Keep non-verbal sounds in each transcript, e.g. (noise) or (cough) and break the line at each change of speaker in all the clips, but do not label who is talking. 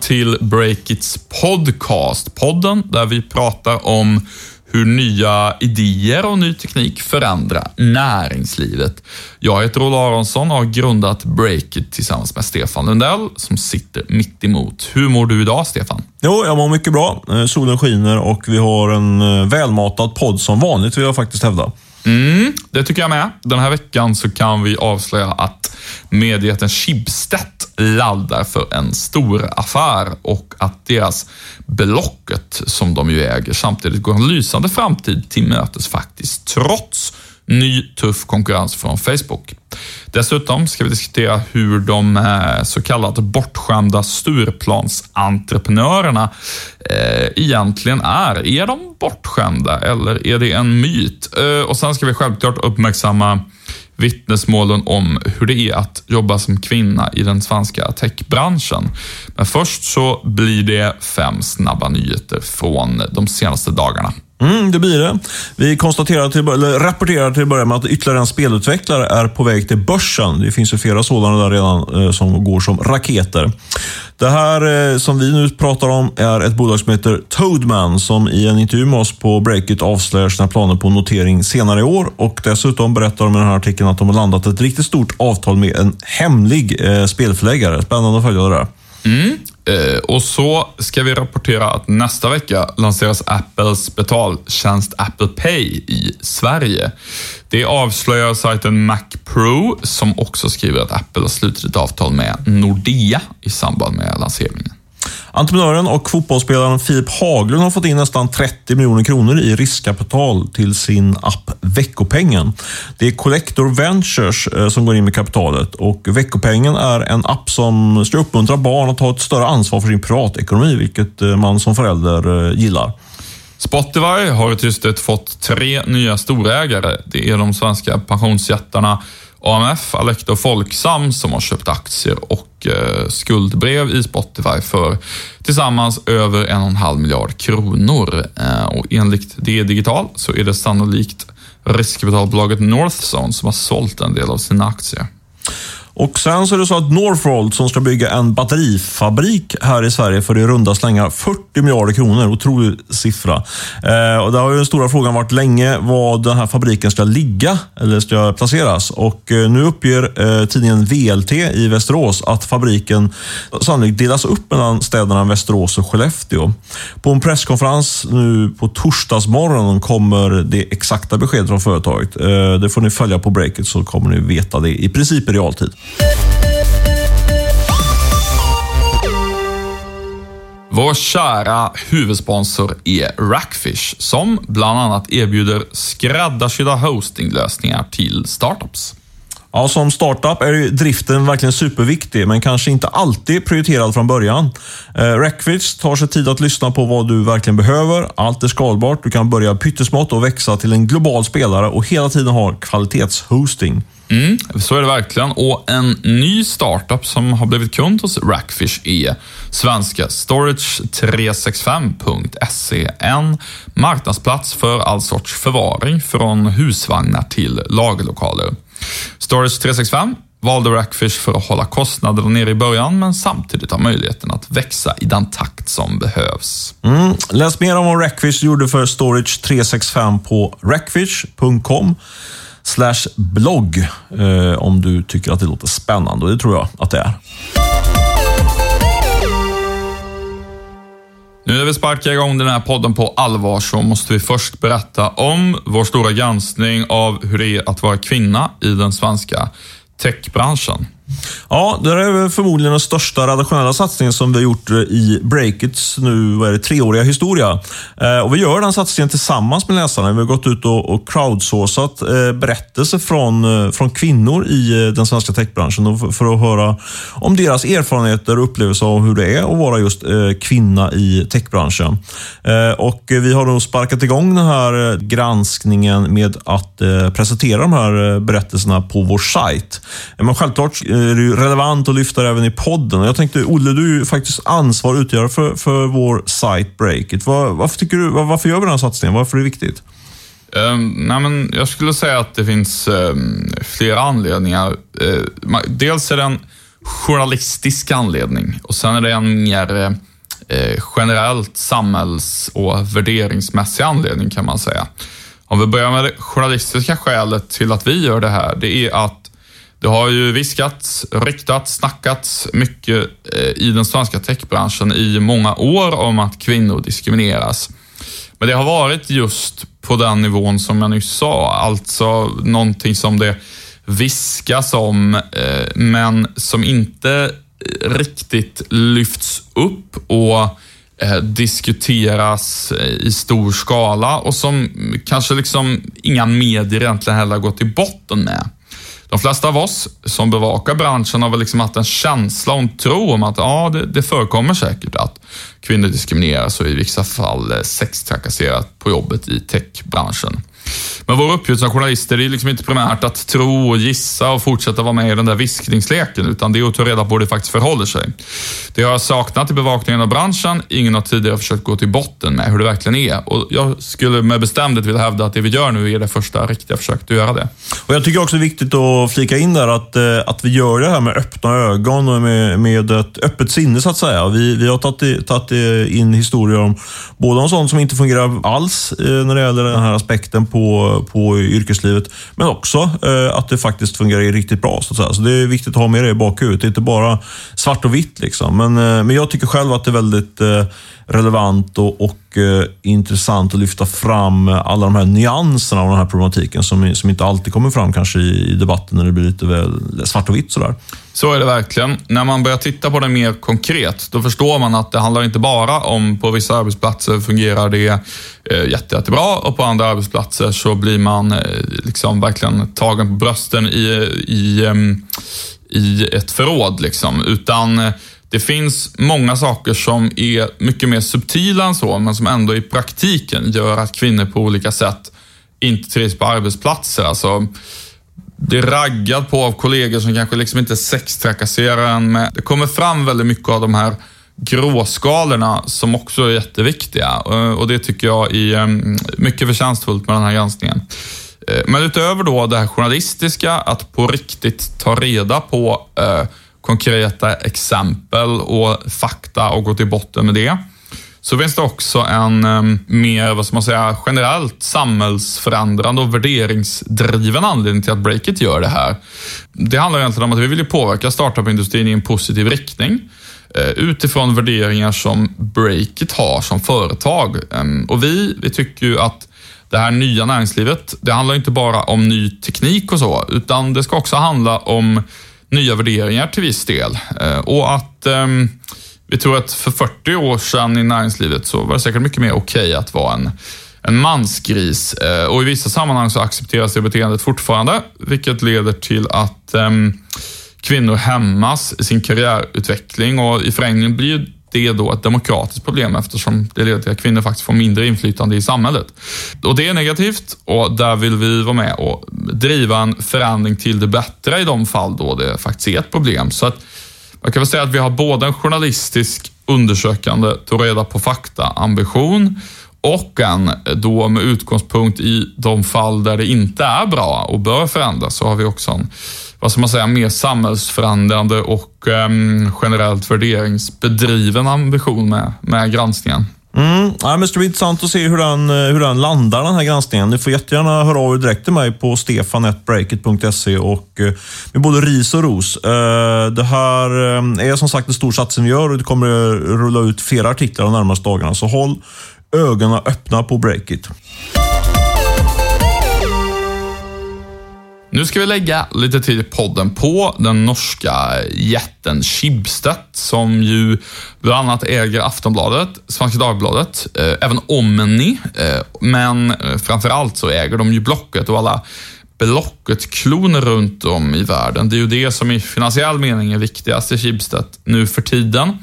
Till Breakits podcast. Podden där vi pratar om hur nya idéer och ny teknik förändrar näringslivet. Jag heter Olle Aronsson och har grundat Breakit tillsammans med Stefan Lundell som sitter mitt emot. Hur mår du idag, Stefan?
Jo, jag mår mycket bra. Eh, solen skiner och vi har en eh, välmatad podd som vanligt, vill jag faktiskt hävda.
Mm, det tycker jag med. Den här veckan så kan vi avslöja att mediejätten Schibsted laddar för en stor affär och att deras Blocket, som de ju äger, samtidigt går en lysande framtid till mötes faktiskt, trots ny tuff konkurrens från Facebook. Dessutom ska vi diskutera hur de eh, så kallade bortskämda Stureplansentreprenörerna eh, egentligen är. Är de bortskämda eller är det en myt? Eh, och sen ska vi självklart uppmärksamma vittnesmålen om hur det är att jobba som kvinna i den svenska techbranschen. Men först så blir det fem snabba nyheter från de senaste dagarna.
Mm, det blir det. Vi konstaterar till, eller rapporterar till att börja med att ytterligare en spelutvecklare är på väg till börsen. Det finns ju flera sådana där redan eh, som går som raketer. Det här eh, som vi nu pratar om är ett bolag som heter Toadman som i en intervju med oss på Breakit avslöjar sina planer på notering senare i år och dessutom berättar de i den här artikeln att de har landat ett riktigt stort avtal med en hemlig eh, spelförläggare. Spännande att följa det där.
Mm. Eh, och så ska vi rapportera att nästa vecka lanseras Apples betaltjänst Apple Pay i Sverige. Det avslöjar sajten Mac Pro som också skriver att Apple har slutit ett avtal med Nordea i samband med lanseringen.
Entreprenören och fotbollsspelaren Filip Haglund har fått in nästan 30 miljoner kronor i riskkapital till sin app Veckopengen. Det är Collector Ventures eh, som går in med kapitalet och Veckopengen är en app som ska uppmuntra barn att ta ett större ansvar för sin privatekonomi, vilket eh, man som förälder eh, gillar.
Spotify har i tystet fått tre nya storägare. Det är de svenska pensionsjättarna AMF, Alecta och Folksam som har köpt aktier och eh, skuldbrev i Spotify för tillsammans över en och en halv miljard kronor. Eh, och enligt DE Digital så är det sannolikt riskkapitalbolaget Northzone som har sålt en del av sina aktier.
Och sen så är det så att Northvolt som ska bygga en batterifabrik här i Sverige för i runda slängar 40 miljarder kronor. Otrolig siffra. Eh, och där har ju den stora frågan varit länge var den här fabriken ska ligga eller ska placeras. Och eh, nu uppger eh, tidningen VLT i Västerås att fabriken sannolikt delas upp mellan städerna Västerås och Skellefteå. På en presskonferens nu på torsdagsmorgonen kommer det exakta beskedet från företaget. Eh, det får ni följa på breaket så kommer ni veta det i princip i realtid.
Vår kära huvudsponsor är Rackfish som bland annat erbjuder skräddarsydda hostinglösningar till startups.
Ja, som startup är driften verkligen superviktig, men kanske inte alltid prioriterad från början. Eh, Rackfish tar sig tid att lyssna på vad du verkligen behöver. Allt är skalbart. Du kan börja pyttesmått och växa till en global spelare och hela tiden ha kvalitetshosting.
Mm, så är det verkligen. Och en ny startup som har blivit kund hos Rackfish är svenska Storage365.se. En marknadsplats för all sorts förvaring från husvagnar till lagerlokaler. Storage365 valde Rackfish för att hålla kostnaderna nere i början, men samtidigt ha möjligheten att växa i den takt som behövs.
Mm. Läs mer om vad Rackfish gjorde för Storage 365 på rackfish.com slash blogg eh, om du tycker att det låter spännande och det tror jag att det är.
Nu när vi sparkar igång den här podden på allvar så måste vi först berätta om vår stora granskning av hur det är att vara kvinna i den svenska techbranschen.
Ja, det är förmodligen den största redaktionella satsningen som vi har gjort eh, i Breakits nu, vad är det, treåriga historia. Eh, och vi gör den satsningen tillsammans med läsarna. Vi har gått ut och, och crowdsourcat eh, berättelser från, eh, från kvinnor i eh, den svenska techbranschen för, för, att höra om deras erfarenheter och upplevelser av hur det är att vara just eh, kvinna i techbranschen. Och vi har då sparkat igång den här granskningen med att presentera de här berättelserna på vår sajt. Men självklart är det ju relevant att lyfta det även i podden. Jag tänkte, Olle, du är ju faktiskt ansvarig utgivare för, för vår sajt Breakit. Var, varför, tycker du, var, varför gör vi den här satsningen? Varför är det viktigt?
Um, nej men jag skulle säga att det finns um, flera anledningar. Uh, dels är det en journalistisk anledning och sen är det en mer uh, generellt samhälls och värderingsmässig anledning kan man säga. Om vi börjar med det journalistiska skälet till att vi gör det här, det är att det har ju viskats, ryktats, snackats mycket eh, i den svenska techbranschen i många år om att kvinnor diskrimineras. Men det har varit just på den nivån som jag nyss sa, alltså någonting som det viskas om, eh, men som inte eh, riktigt lyfts upp och diskuteras i stor skala och som kanske liksom inga medier egentligen heller gått till botten med. De flesta av oss som bevakar branschen har väl liksom haft en känsla och en tro om att ja, det, det förekommer säkert att kvinnor diskrimineras och i vissa fall eh, sextrakasseras på jobbet i techbranschen. Men vår uppgift som journalister är liksom inte primärt att tro och gissa och fortsätta vara med i den där viskningsleken, utan det är att ta reda på hur det faktiskt förhåller sig. Det har jag saknat i bevakningen av branschen. Ingen har tidigare försökt gå till botten med hur det verkligen är. Och jag skulle med bestämdhet vilja hävda att det vi gör nu är det första riktiga försöket att göra det.
Och Jag tycker också det är viktigt att flika in där att, eh, att vi gör det här med öppna ögon och med, med ett öppet sinne så att säga. Vi, vi har tagit, tagit in historier om både om sånt som inte fungerar alls eh, när det gäller den här aspekten på på, på yrkeslivet. Men också eh, att det faktiskt fungerar riktigt bra. Så, att säga. så Det är viktigt att ha med det i bakhuvudet. Det är inte bara svart och vitt. Liksom. Men, eh, men jag tycker själv att det är väldigt eh, relevant och, och eh, intressant att lyfta fram eh, alla de här nyanserna av den här problematiken som, som inte alltid kommer fram kanske i, i debatten när det blir lite väl svart och vitt. Sådär.
Så är det verkligen. När man börjar titta på det mer konkret, då förstår man att det handlar inte bara om på vissa arbetsplatser fungerar det eh, jätte, jättebra och på andra arbetsplatser så blir man eh, liksom verkligen tagen på brösten i, i, ehm, i ett förråd. Liksom. Utan eh, det finns många saker som är mycket mer subtila än så, men som ändå i praktiken gör att kvinnor på olika sätt inte trivs på arbetsplatser. Alltså, blir raggad på av kollegor som kanske liksom inte sextrakasserar en med. Det kommer fram väldigt mycket av de här gråskalorna som också är jätteviktiga och det tycker jag är mm, mycket förtjänstfullt med den här granskningen. Eh, men utöver då det här journalistiska, att på riktigt ta reda på eh, konkreta exempel och fakta och gå till botten med det. Så finns det också en ehm, mer, vad ska man säga, generellt samhällsförändrande och värderingsdriven anledning till att Breakit gör det här. Det handlar egentligen om att vi vill påverka startup-industrin i en positiv riktning eh, utifrån värderingar som Breakit har som företag. Ehm, och vi, vi tycker ju att det här nya näringslivet, det handlar inte bara om ny teknik och så, utan det ska också handla om nya värderingar till viss del. Eh, och att ehm, vi tror att för 40 år sedan i näringslivet så var det säkert mycket mer okej okay att vara en, en mansgris. Eh, och i vissa sammanhang så accepteras det beteendet fortfarande, vilket leder till att ehm, kvinnor hämmas i sin karriärutveckling och i förlängningen blir det är då ett demokratiskt problem eftersom det leder till att kvinnor faktiskt får mindre inflytande i samhället. Och Det är negativt och där vill vi vara med och driva en förändring till det bättre i de fall då det faktiskt är ett problem. Så att man kan väl säga att vi har både en journalistisk undersökande, ta reda på fakta, ambition och en då med utgångspunkt i de fall där det inte är bra och bör förändras så har vi också en, vad ska man säga, mer samhällsförändrande och eh, generellt värderingsbedriven ambition med, med granskningen.
Mm. Ja, men det ska bli intressant att se hur den, eh, hur den landar, den här granskningen. Ni får jättegärna höra av er direkt till mig på stefanetbreakit.se och eh, med både ris och ros. Eh, det här är som sagt en stor satsning vi gör och det kommer rulla ut flera artiklar de närmaste dagarna. Så håll ögonen öppna på Breakit.
Nu ska vi lägga lite tid i podden på den norska jätten Schibsted som ju bland annat äger Aftonbladet, Svenska Dagbladet, eh, även Omni, eh, men eh, framförallt så äger de ju Blocket och alla Blocket-kloner runt om i världen. Det är ju det som i finansiell mening är viktigast i Schibsted nu för tiden.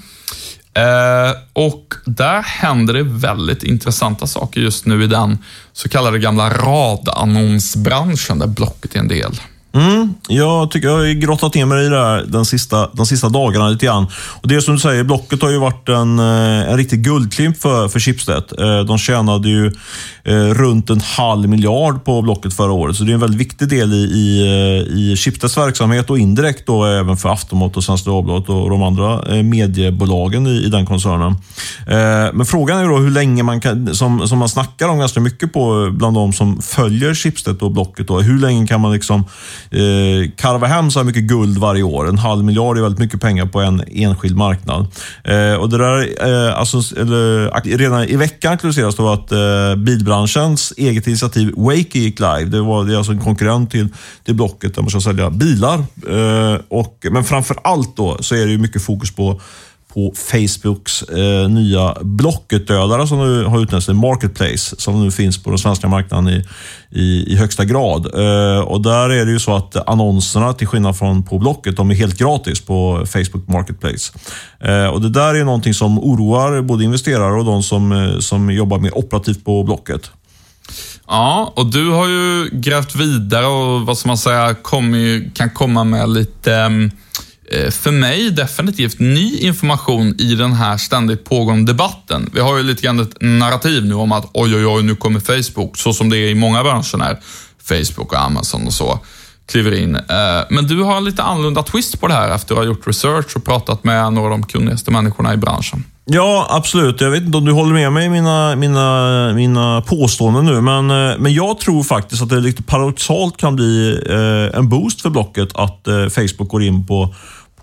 Eh, och där händer det väldigt intressanta saker just nu i den så kallade gamla radannonsbranschen där Blocket är en del.
Mm, jag tycker jag har grottat ner mig i det här den sista, de sista dagarna lite grann. Och det är som du säger, Blocket har ju varit en, eh, en riktig guldklimp för, för Schibsted. Eh, de tjänade ju eh, runt en halv miljard på Blocket förra året, så det är en väldigt viktig del i, i, i Schibsteds verksamhet och indirekt då även för Aftonbladet och Svenska Dagbladet och de andra mediebolagen i, i den koncernen. Men frågan är då hur länge man kan, som, som man snackar om ganska mycket på bland de som följer Schibsted och Blocket, då, hur länge kan man liksom eh, karva hem så här mycket guld varje år. En halv miljard är väldigt mycket pengar på en enskild marknad. Eh, och det där, eh, alltså, eller, redan i veckan aktualiseras då att eh, bilbranschens eget initiativ Wakey gick live. Det, var, det är alltså en konkurrent till, till Blocket där man ska sälja bilar. Eh, och, men framför allt då så är det mycket fokus på på Facebooks eh, nya Blocket-dödare som nu har utnämnts till Marketplace, som nu finns på den svenska marknaden i, i, i högsta grad. Eh, och Där är det ju så att annonserna, till skillnad från på Blocket, de är helt gratis på Facebook Marketplace. Eh, och Det där är någonting som oroar både investerare och de som, eh, som jobbar mer operativt på Blocket.
Ja, och du har ju grävt vidare och vad ska man säga, kom, kan komma med lite Eh, Eh, för mig definitivt ny information i den här ständigt pågående debatten. Vi har ju lite grann ett narrativ nu om att oj, oj, oj, nu kommer Facebook, så som det är i många branscher när Facebook och Amazon och så kliver in. Eh, men du har en lite annorlunda twist på det här efter att ha gjort research och pratat med några av de kunnigaste människorna i branschen.
Ja, absolut. Jag vet inte om du håller med mig i mina, mina, mina påståenden nu, men, eh, men jag tror faktiskt att det lite paradoxalt kan bli eh, en boost för Blocket att eh, Facebook går in på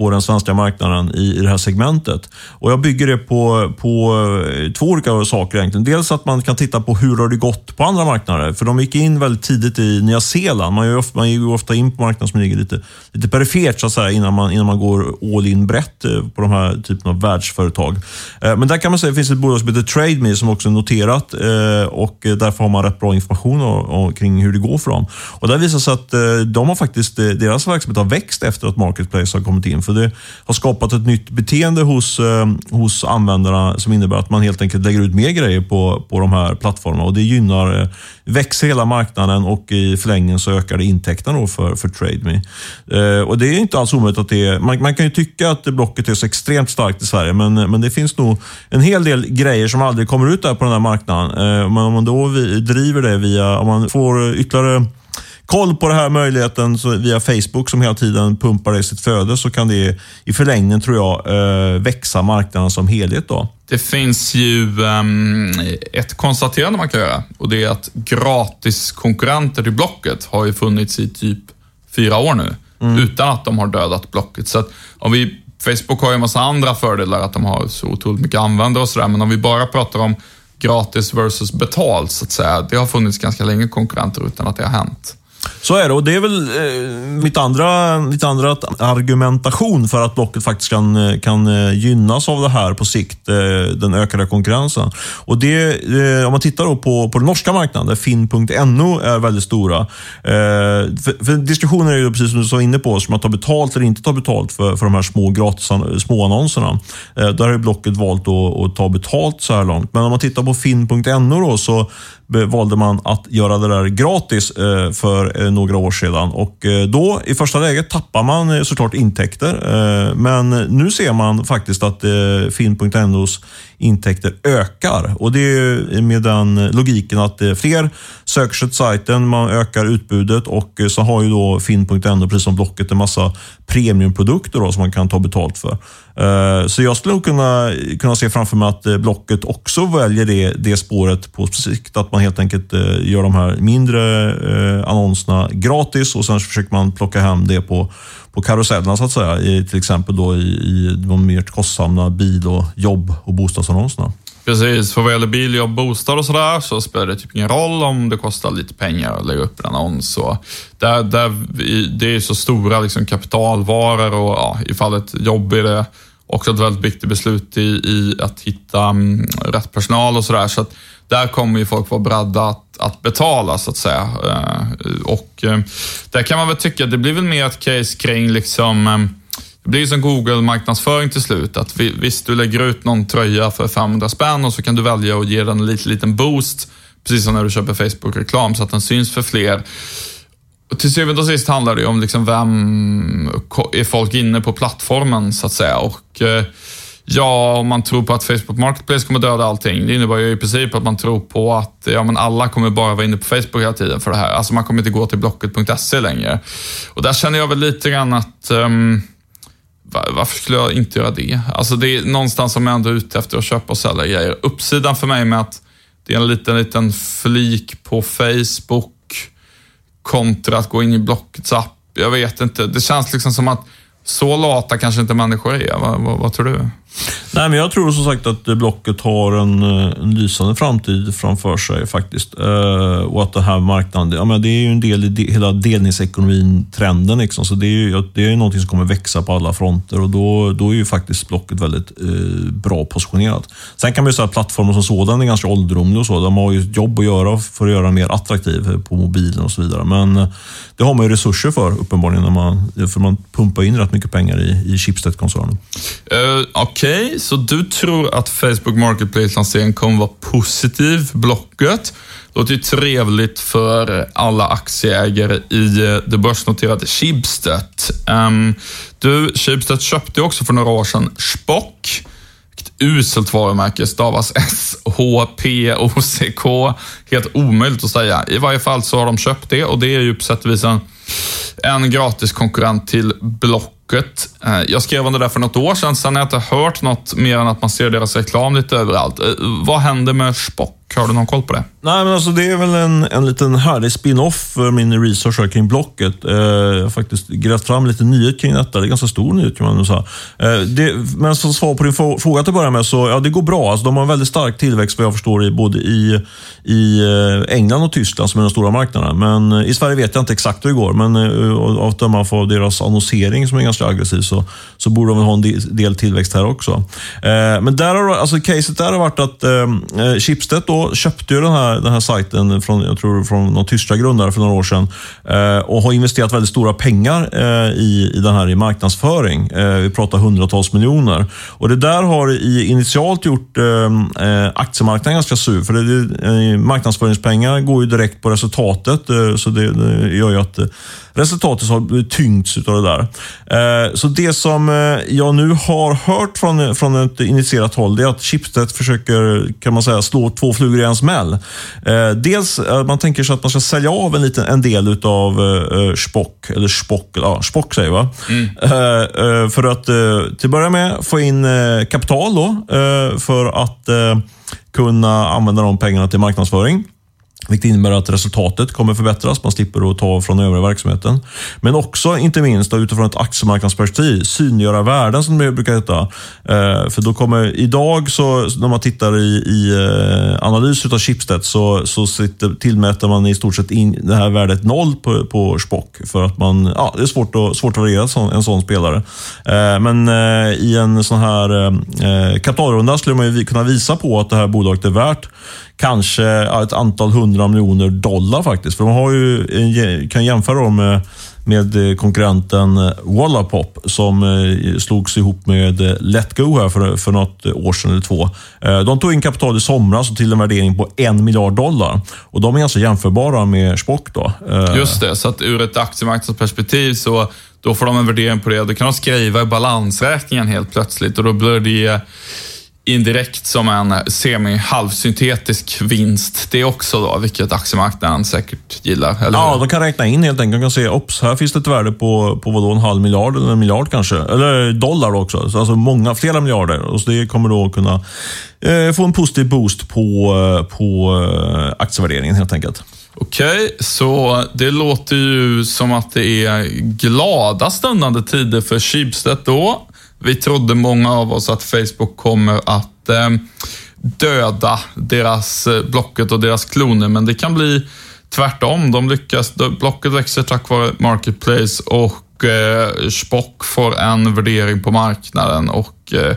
på den svenska marknaden i, i det här segmentet. Och Jag bygger det på, på eh, två olika saker. egentligen. Dels att man kan titta på hur har det gått på andra marknader. För de gick in väldigt tidigt i Nya Zeeland. Man, ofta, man går ofta in på marknader som ligger lite, lite perifert så att säga, innan, man, innan man går all in brett eh, på de här typen av världsföretag. Eh, men där kan man säga att det finns ett bolag som heter TradeMe som också är noterat och därför har man rätt bra information kring hur det går för dem. Och Där visar sig att de har faktiskt, deras verksamhet har växt efter att Marketplace har kommit in. För det har skapat ett nytt beteende hos, eh, hos användarna som innebär att man helt enkelt lägger ut mer grejer på, på de här plattformarna. Och det gynnar, eh, växer hela marknaden och i förlängningen så ökar det intäkterna för, för TradeMe. Eh, och det är inte alls omöjligt att det är, man, man kan ju tycka att Blocket är så extremt starkt i Sverige, men, eh, men det finns nog en hel del grejer som aldrig kommer ut där på den här marknaden. Eh, men om man då driver det via, om man får ytterligare koll på den här möjligheten via Facebook som hela tiden pumpar i sitt flöde så kan det i förlängningen, tror jag, eh, växa marknaden som helhet. Då.
Det finns ju um, ett konstaterande man kan göra och det är att gratis konkurrenter till Blocket har ju funnits i typ fyra år nu mm. utan att de har dödat Blocket. Så om vi, Facebook har ju en massa andra fördelar, att de har så otroligt mycket användare och sådär, men om vi bara pratar om gratis versus betalt, så att säga. Det har funnits ganska länge konkurrenter utan att det har hänt.
Så är det och det är väl eh, mitt, andra, mitt andra argumentation för att Blocket faktiskt kan, eh, kan eh, gynnas av det här på sikt, eh, den ökade konkurrensen. Och det, eh, om man tittar då på, på den norska marknaden, där Finn.no är väldigt stora. Eh, för, för diskussionen är ju precis som du var inne på, som att ta betalt eller inte ta betalt för, för de här små gratis små annonserna. Eh, där har Blocket valt att, att ta betalt så här långt. Men om man tittar på Finn.no då, så valde man att göra det där gratis eh, för eh, några år sedan. Och eh, då i första läget tappar man såklart intäkter. Men nu ser man faktiskt att Film.nos intäkter ökar. Och Det är med den logiken att fler söker sig till sajten, man ökar utbudet och eh, så har ju då Finn.no, precis som Blocket, en massa premiumprodukter då, som man kan ta betalt för. Eh, så jag skulle nog kunna, kunna se framför mig att eh, Blocket också väljer det, det spåret på sikt. Att man helt enkelt gör de här mindre annonserna gratis och sen försöker man plocka hem det på på karusellerna så att säga, i, till exempel då i, i de mer kostsamma bil och jobb och bostadsannonserna.
Precis, för vad gäller bil, jobb, bostad och sådär så spelar det typ ingen roll om det kostar lite pengar att lägga upp en annons. Och där, där, det är så stora liksom, kapitalvaror och ja, i fallet jobb är det också ett väldigt viktigt beslut i, i att hitta um, rätt personal och sådär. Så att där kommer ju folk vara beredda att, att betala så att säga. Eh, och eh, där kan man väl tycka det blir väl mer ett case kring liksom eh, det blir ju som Google-marknadsföring till slut. Att visst, du lägger ut någon tröja för 500 spänn och så kan du välja att ge den en liten, liten boost, precis som när du köper Facebook-reklam, så att den syns för fler. Och till syvende och sist handlar det ju om liksom vem är folk inne på plattformen, så att säga. Och eh, ja, om man tror på att Facebook Marketplace kommer döda allting, det innebär ju i princip att man tror på att ja, men alla kommer bara vara inne på Facebook hela tiden för det här. Alltså man kommer inte gå till blocket.se längre. Och där känner jag väl lite grann att um, varför skulle jag inte göra det? Alltså det är någonstans som jag ändå är ute efter att köpa och sälja grejer. Uppsidan för mig med att det är en liten, liten flik på Facebook kontra att gå in i Blockets app. Jag vet inte. Det känns liksom som att så lata kanske inte människor är. Vad, vad, vad tror du?
Nej, men jag tror som sagt att Blocket har en, eh, en lysande framtid framför sig faktiskt. Eh, och att den här marknaden, ja, men det är ju en del i de, hela delningsekonomin-trenden. Liksom, så det är ju det är någonting som kommer växa på alla fronter och då, då är ju faktiskt Blocket väldigt eh, bra positionerat. Sen kan man ju säga att plattformen som sådan är ganska ålderdomlig och så. De har ju ett jobb att göra för att göra den mer attraktiv på mobilen och så vidare. Men eh, det har man ju resurser för uppenbarligen, när man, för man pumpar in rätt mycket pengar i, i Schibsted-koncernen.
Uh, okay. Okej, okay, så du tror att Facebook Marketplace-lanseringen kommer vara positiv för Blocket. Låter ju trevligt för alla aktieägare i eh, det börsnoterade Schibsted. Um, du, Schibsted köpte också för några år sedan Spock. Vilket uselt varumärke, stavas S-H-P-O-C-K. Helt omöjligt att säga. I varje fall så har de köpt det och det är ju på sätt och vis en, en gratis konkurrent till Blocket Blocket. Eh, jag skrev om det där för något år sedan, sen har jag inte hört något mer än att man ser deras reklam lite överallt. Eh, vad händer med Spock? Har du någon koll på det?
Nej, men alltså det är väl en, en liten härlig spin-off för min research kring Blocket. Eh, jag har faktiskt grävt fram lite nyhet kring detta. Det är ganska stor nyhet kan man nog säga. Eh, det, men som svar på din fråga till att börja med, så ja, det går bra. Alltså, de har en väldigt stark tillväxt vad jag förstår i både i, i eh, England och Tyskland som är de stora marknaderna. Men eh, i Sverige vet jag inte exakt hur det går, men eh, av att döma av deras annonsering som är ganska aggressiv så, så borde de väl ha en del tillväxt här också. men där har, alltså, caset där har varit att eh, Schibsted då köpte ju den här, den här sajten från, jag tror, från någon tyska grundare för några år sedan eh, och har investerat väldigt stora pengar eh, i, i den här i marknadsföring. Eh, vi pratar hundratals miljoner. Och Det där har i, initialt gjort eh, eh aktiemarknaden ganska sur. För det, eh, marknadsföringspengar går ju direkt på resultatet, eh, så det, det gör ju att resultatet har tyngts av det där. Så det som jag nu har hört från, från ett initierat håll, det är att Schibsted försöker kan man säga, slå två flugor i en smäll. Eh, dels man tänker sig att man ska sälja av en, liten, en del av Spock, eller Spock, ja, Spock säger va? Mm. För att till att börja med få in kapital då, för att kunna använda de pengarna till marknadsföring. Vilket innebär att resultatet kommer förbättras. Man slipper att ta från övriga verksamheten. Men också, inte minst utifrån ett aktiemarknadsperspektiv, synliggöra värden som det brukar heta. Eh, för då kommer, idag så, när man tittar i, i eh, analys av Schibsted så, så sitter, tillmäter man i stort sett in det här värdet noll på, på Spock. För att man, ja, det är svårt att, svårt att värdera en sån spelare. Eh, men i en sån här kapitalrunda skulle man kunna visa på att det här bolaget är värt kanske ett antal hundra miljoner dollar faktiskt. För de har ju, kan jämföra dem med, med eh, konkurrenten Wallapop som eh, slogs ihop med eh, Letgo här för, för något år sedan eller två. De tog in kapital i somras och till en värdering på en miljard dollar. Och De är alltså jämförbara med Spock. Då.
Just det, så att ur ett aktiemarknadsperspektiv så då får de en värdering på det. Då kan de skriva i balansräkningen helt plötsligt och då blir det indirekt som en semi-halvsyntetisk vinst det också då, vilket aktiemarknaden säkert gillar.
Eller? Ja, de kan räkna in helt enkelt. De kan se, ops, här finns det ett värde på, på vadå, en halv miljard eller en miljard kanske. Eller dollar också. Alltså många, flera miljarder. Och så det kommer då kunna eh, få en positiv boost på, eh, på eh, aktievärderingen helt enkelt.
Okej, så det låter ju som att det är glada stundande tider för Schibsted då. Vi trodde många av oss att Facebook kommer att eh, döda deras eh, Blocket och deras kloner, men det kan bli tvärtom. De lyckas, Blocket växer tack vare Marketplace och eh, Spock får en värdering på marknaden och eh,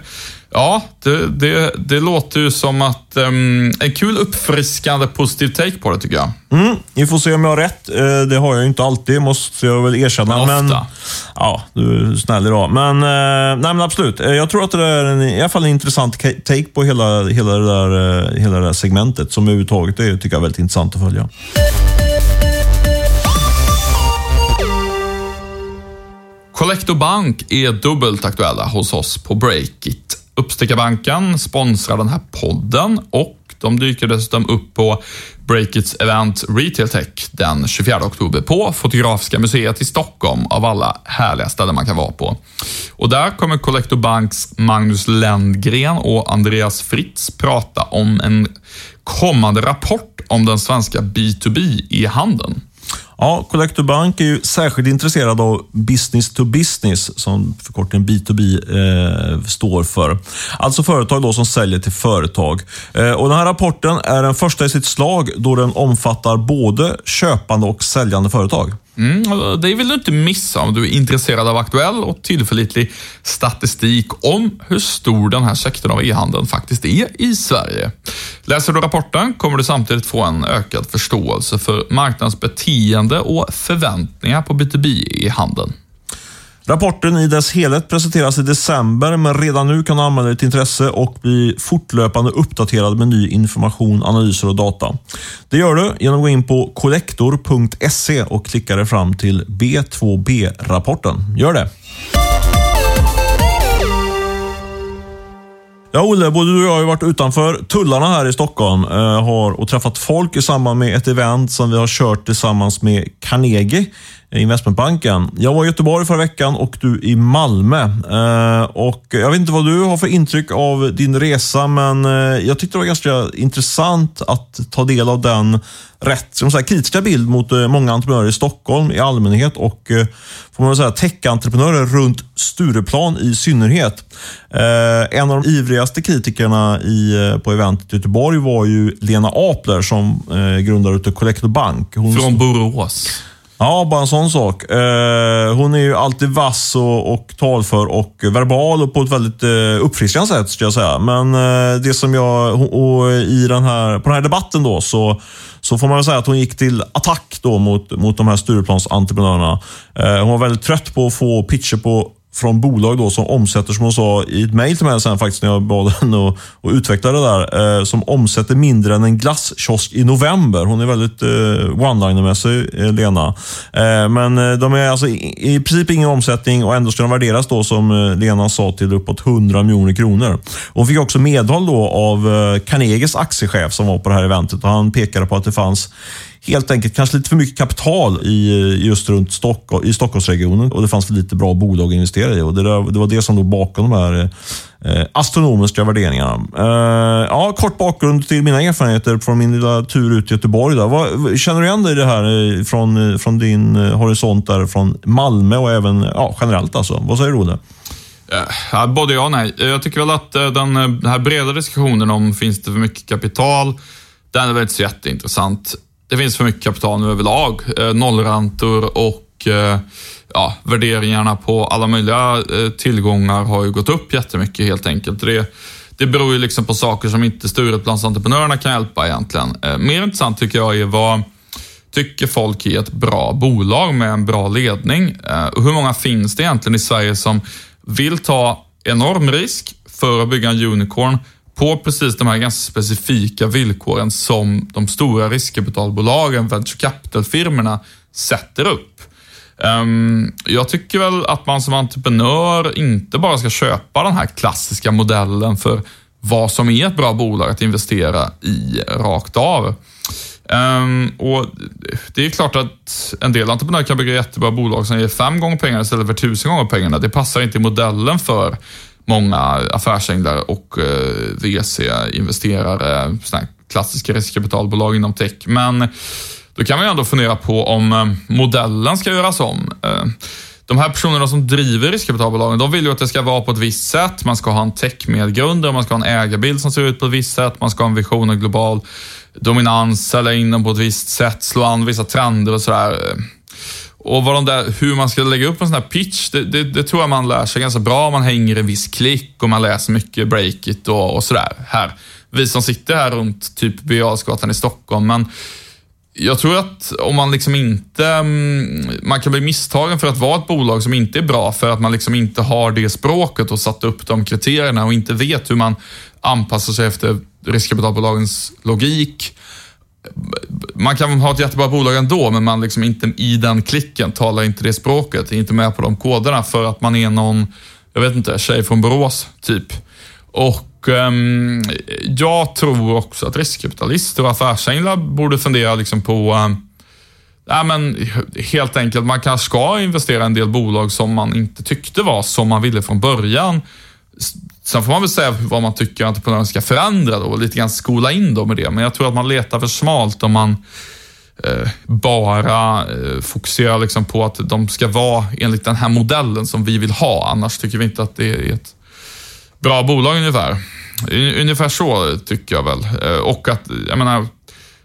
Ja, det, det, det låter ju som att um, en kul uppfriskande positiv take på det tycker jag.
Mm, vi får se om jag har rätt. Eh, det har jag ju inte alltid, måste jag väl erkänna. Men, men ja, du är snäll idag. Men, eh, nej, men absolut. Eh, jag tror att det är en, i alla fall en intressant take på hela, hela, det, där, hela det där segmentet som överhuvudtaget är, tycker jag väldigt intressant att följa.
Collector Bank är dubbelt aktuella hos oss på Breakit. Uppstickarbanken sponsrar den här podden och de dyker dessutom upp på Breakits event Retail Tech den 24 oktober på Fotografiska museet i Stockholm av alla härliga ställen man kan vara på. Och där kommer Collector Banks Magnus Lendgren och Andreas Fritz prata om en kommande rapport om den svenska B2B e-handeln.
Ja, Collector Bank är ju särskilt intresserad av business to business, som förkortningen B2B eh, står för. Alltså företag då som säljer till företag. Eh, och Den här rapporten är den första i sitt slag då den omfattar både köpande och säljande företag.
Mm, det vill du inte missa om du är intresserad av aktuell och tillförlitlig statistik om hur stor den här sektorn av e-handeln faktiskt är i Sverige. Läser du rapporten kommer du samtidigt få en ökad förståelse för marknadens beteende och förväntningar på B2B e-handeln.
Rapporten i dess helhet presenteras i december, men redan nu kan du anmäla ditt intresse och bli fortlöpande uppdaterad med ny information, analyser och data. Det gör du genom att gå in på kollektor.se och klicka dig fram till B2B-rapporten. Gör det! Ja, Olle, både du och jag har varit utanför tullarna här i Stockholm eh, har, och träffat folk i samband med ett event som vi har kört tillsammans med Carnegie investmentbanken. Jag var i Göteborg förra veckan och du i Malmö. Eh, och jag vet inte vad du har för intryck av din resa, men eh, jag tyckte det var ganska intressant att ta del av den rätt som säga, kritiska bild mot eh, många entreprenörer i Stockholm i allmänhet och får man säga tech-entreprenörer runt Stureplan i synnerhet. En av de ivrigaste kritikerna i, på eventet i Göteborg var ju Lena Apler som grundare av Collector Bank.
Hon Från Borås.
Ja, bara en sån sak. Eh, hon är ju alltid vass och, och talför och verbal och på ett väldigt eh, uppfriskande sätt, skulle jag säga. Men eh, det som jag, och i den här, på den här debatten då, så, så får man väl säga att hon gick till attack då mot, mot de här Stureplansentreprenörerna. Eh, hon var väldigt trött på att få pitcher på från bolag då som omsätter, som hon sa i ett mejl till mig sen faktiskt när jag bad (laughs) henne att, att utveckla det där, eh, som omsätter mindre än en glasskiosk i november. Hon är väldigt eh, one-liner-mässig, eh, Lena. Eh, men eh, de är alltså i, i princip ingen omsättning och ändå ska de värderas då, som eh, Lena sa, till uppåt 100 miljoner kronor. Hon fick också medhåll då av eh, Carnegies aktiechef som var på det här eventet och han pekade på att det fanns helt enkelt kanske lite för mycket kapital i, just runt Stockholm, i Stockholmsregionen och det fanns för lite bra bolag att investera i. Och det, där, det var det som låg bakom de här eh, astronomiska värderingarna. Eh, ja, kort bakgrund till mina erfarenheter från min lilla tur ut i Göteborg. Där. Vad, känner du igen dig i det här eh, från, eh, från din eh, horisont där från Malmö och även ja, generellt? Alltså. Vad säger du, Olle?
Ja, både ja och nej. Jag tycker väl att den, den här breda diskussionen om finns det för mycket kapital, den är väl inte så jätteintressant det finns för mycket kapital nu överlag. Eh, nollräntor och eh, ja, värderingarna på alla möjliga eh, tillgångar har ju gått upp jättemycket helt enkelt. Det, det beror ju liksom på saker som inte Stureplansentreprenörerna kan hjälpa egentligen. Eh, mer intressant tycker jag är vad tycker folk är ett bra bolag med en bra ledning? Eh, och hur många finns det egentligen i Sverige som vill ta enorm risk för att bygga en unicorn på precis de här ganska specifika villkoren som de stora riskkapitalbolagen, venture capital-firmorna, sätter upp. Ehm, jag tycker väl att man som entreprenör inte bara ska köpa den här klassiska modellen för vad som är ett bra bolag att investera i rakt av. Ehm, och Det är klart att en del entreprenörer kan bygga jättebra bolag som ger fem gånger pengarna istället för tusen gånger pengarna. Det passar inte i modellen för många affärsänglar och eh, VC-investerare, klassiska riskkapitalbolag inom tech. Men då kan man ju ändå fundera på om eh, modellen ska göras om. Eh, de här personerna som driver riskkapitalbolagen, de vill ju att det ska vara på ett visst sätt. Man ska ha en tech-medgrundare, man ska ha en ägarbild som ser ut på ett visst sätt, man ska ha en vision och global dominans, sälja in dem på ett visst sätt, slå an vissa trender och sådär. Och vad de där, hur man ska lägga upp en sån här pitch, det, det, det, tror jag man lär sig ganska bra. om Man hänger en viss klick och man läser mycket Breakit och, och sådär. Här. Vi som sitter här runt typ Birger i Stockholm, men jag tror att om man liksom inte, mm, man kan bli misstagen för att vara ett bolag som inte är bra för att man liksom inte har det språket och satt upp de kriterierna och inte vet hur man anpassar sig efter riskkapitalbolagens logik man kan ha ett jättebra bolag ändå, men man liksom inte i den klicken talar inte det språket, är inte med på de koderna för att man är någon, jag vet inte, tjej från Borås, typ. Och um, jag tror också att riskkapitalister och affärsänglar borde fundera liksom på ehm, um, Nej, men helt enkelt, man kanske ska investera i en del bolag som man inte tyckte var som man ville från början. Sen får man väl säga vad man tycker entreprenören ska förändra då och lite grann skola in dem med det. Men jag tror att man letar för smalt om man eh, bara eh, fokuserar liksom på att de ska vara enligt den här modellen som vi vill ha. Annars tycker vi inte att det är ett bra bolag ungefär. Ungefär så tycker jag väl. Eh, och att, jag menar,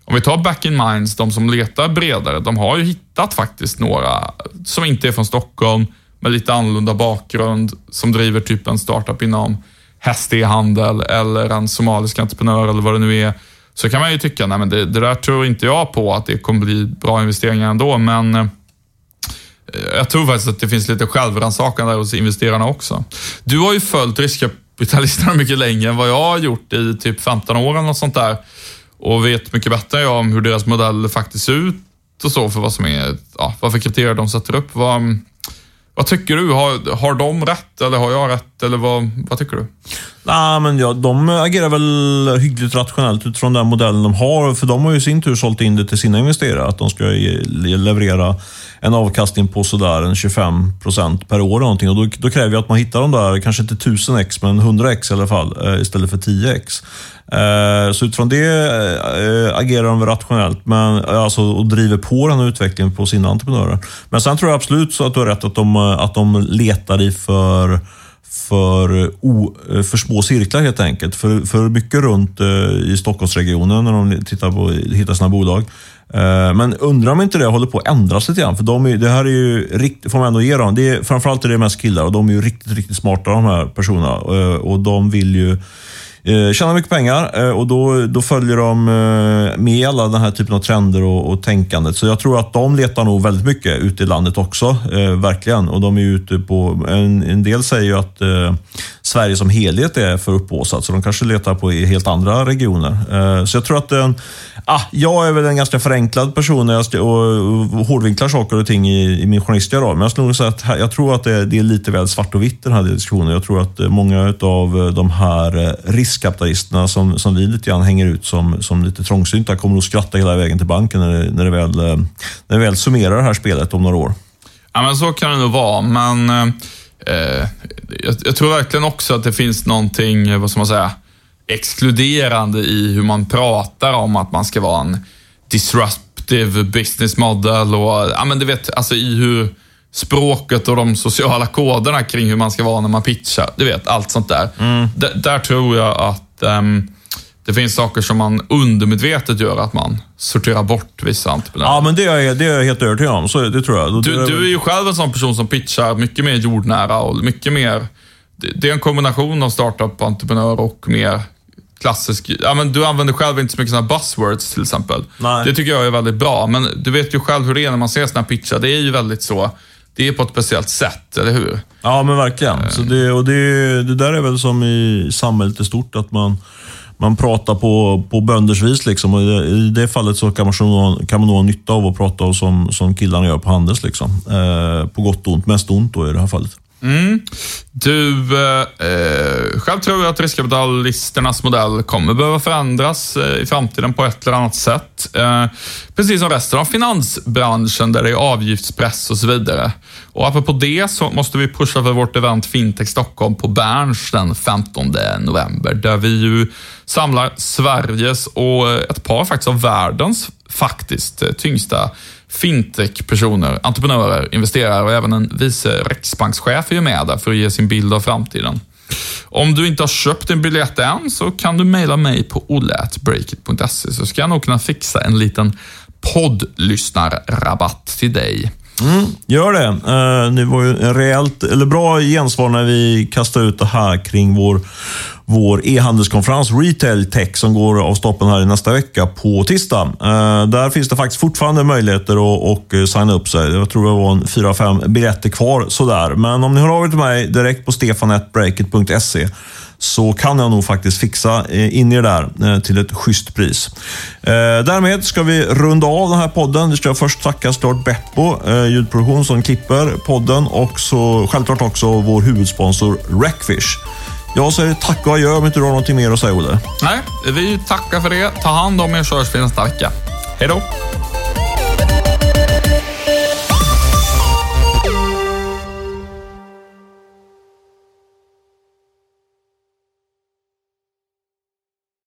om vi tar Back in Minds, de som letar bredare, de har ju hittat faktiskt några som inte är från Stockholm, med lite annorlunda bakgrund, som driver typ en startup inom häst-e-handel eller en somalisk entreprenör eller vad det nu är. Så kan man ju tycka, nej men det, det där tror inte jag på att det kommer bli bra investeringar ändå, men eh, jag tror faktiskt att det finns lite självrannsakan där hos investerarna också. Du har ju följt riskkapitalisterna (laughs) mycket längre än vad jag har gjort i typ 15 år eller något sånt där och vet mycket bättre än jag om hur deras modell faktiskt ser ut och så för vad som är, ja, vad för kriterier de sätter upp. Vad, vad tycker du? Har, har de rätt eller har jag rätt? Eller vad, vad tycker du?
Nej, men ja, de agerar väl hyggligt rationellt utifrån den modellen de har. För de har ju i sin tur sålt in det till sina investerare. Att de ska leverera en avkastning på sådär en 25 procent per år. Någonting. Och då, då kräver jag att man hittar de där, kanske inte 1000x, men 100x i alla fall, eh, istället för 10x. Eh, så utifrån det eh, agerar de rationellt men, alltså, och driver på den här utvecklingen på sina entreprenörer. Men sen tror jag absolut så att du har rätt att de, att de letar i för för, o, för små cirklar helt enkelt. För, för mycket runt eh, i Stockholmsregionen när de tittar på hittar sina bolag. Eh, men undrar om inte det håller på att ändras lite grann. För de är, det här är ju riktigt, får man ändå ge dem. Det är, framförallt är det mest killar och de är ju riktigt, riktigt smarta de här personerna. Eh, och de vill ju eh, tjänar mycket pengar eh, och då, då följer de eh, med alla den här typen av trender och, och tänkandet. Så jag tror att de letar nog väldigt mycket ute i landet också, eh, verkligen. Och de är ute på, en, en del säger ju att eh, Sverige som helhet är för upphaussat, så de kanske letar på i helt andra regioner. Eh, så jag tror att en, ah, jag är väl en ganska förenklad person när jag och, hårdvinklar saker och ting i, i min journalistiska roll. Men jag skulle nog säga att jag tror att det, det, är lite väl svart och vitt den här diskussionen. Jag tror att eh, många av de här riskkapitalisterna som, som vi lite grann hänger ut som, som lite trångsynta kommer att skratta hela vägen till banken när det, när det, väl, när det väl summerar det här spelet om några år.
Ja, men så kan det nog vara, men eh, jag, jag, tror verkligen också att det finns någonting, vad ska man säga, exkluderande i hur man pratar om att man ska vara en disruptive business model och, ja men du vet, alltså i hur språket och de sociala koderna kring hur man ska vara när man pitchar. Du vet, allt sånt där. Mm. där tror jag att um, det finns saker som man undermedvetet gör att man sorterar bort vissa entreprenörer.
Ja, men det är det är jag helt övertygad om. Så det tror jag.
Du, du är ju själv en sån person som pitchar mycket mer jordnära och mycket mer... Det är en kombination av startup-entreprenör och mer klassisk... Ja, men du använder själv inte så mycket såna buzzwords till exempel. Nej. Det tycker jag är väldigt bra, men du vet ju själv hur det är när man ser såna pitchar. Det är ju väldigt så det är på ett speciellt sätt, eller hur?
Ja, men verkligen. Så det, och det, det där är väl som i samhället i stort, att man, man pratar på, på bönders vis. Liksom. Och I det fallet så kan man, kan man nog ha nytta av att prata som, som killarna gör på Handels. Liksom. Eh, på gott och ont. Mest ont då i det här fallet.
Mm. Du, eh, eh, själv tror jag att riskkapitalisternas modell kommer behöva förändras eh, i framtiden på ett eller annat sätt. Eh, precis som resten av finansbranschen där det är avgiftspress och så vidare. Och apropå det så måste vi pusha för vårt event Fintech Stockholm på Berns den 15 november, där vi ju samlar Sveriges och ett par faktiskt av världens faktiskt tyngsta fintech-personer, entreprenörer, investerare och även en vice riksbankschef är ju med där för att ge sin bild av framtiden. Om du inte har köpt en biljett än så kan du mejla mig på olle.breakit.se så ska jag nog kunna fixa en liten poddlyssnarrabatt till dig.
Mm, gör det. Eh, det var ju en rejält, eller bra gensvar när vi kastade ut det här kring vår vår e-handelskonferens Retail Tech som går av stapeln här i nästa vecka på tisdag. Eh, där finns det faktiskt fortfarande möjligheter att och eh, signa upp sig. Jag tror det var en fyra, fem biljetter kvar sådär. Men om ni hör av er till mig direkt på stefanetbreakit.se så kan jag nog faktiskt fixa eh, in er där till ett schysst pris. Därmed ska vi runda av den här podden. Vi ska först tacka såklart Beppo ljudproduktion som klipper podden och så självklart också vår huvudsponsor Rackfish. Jag säger tack och adjö om inte du har någonting mer att säga, Olle.
Nej, vi tackar för det. Ta hand om er så hörs vi nästa vecka. Hej då!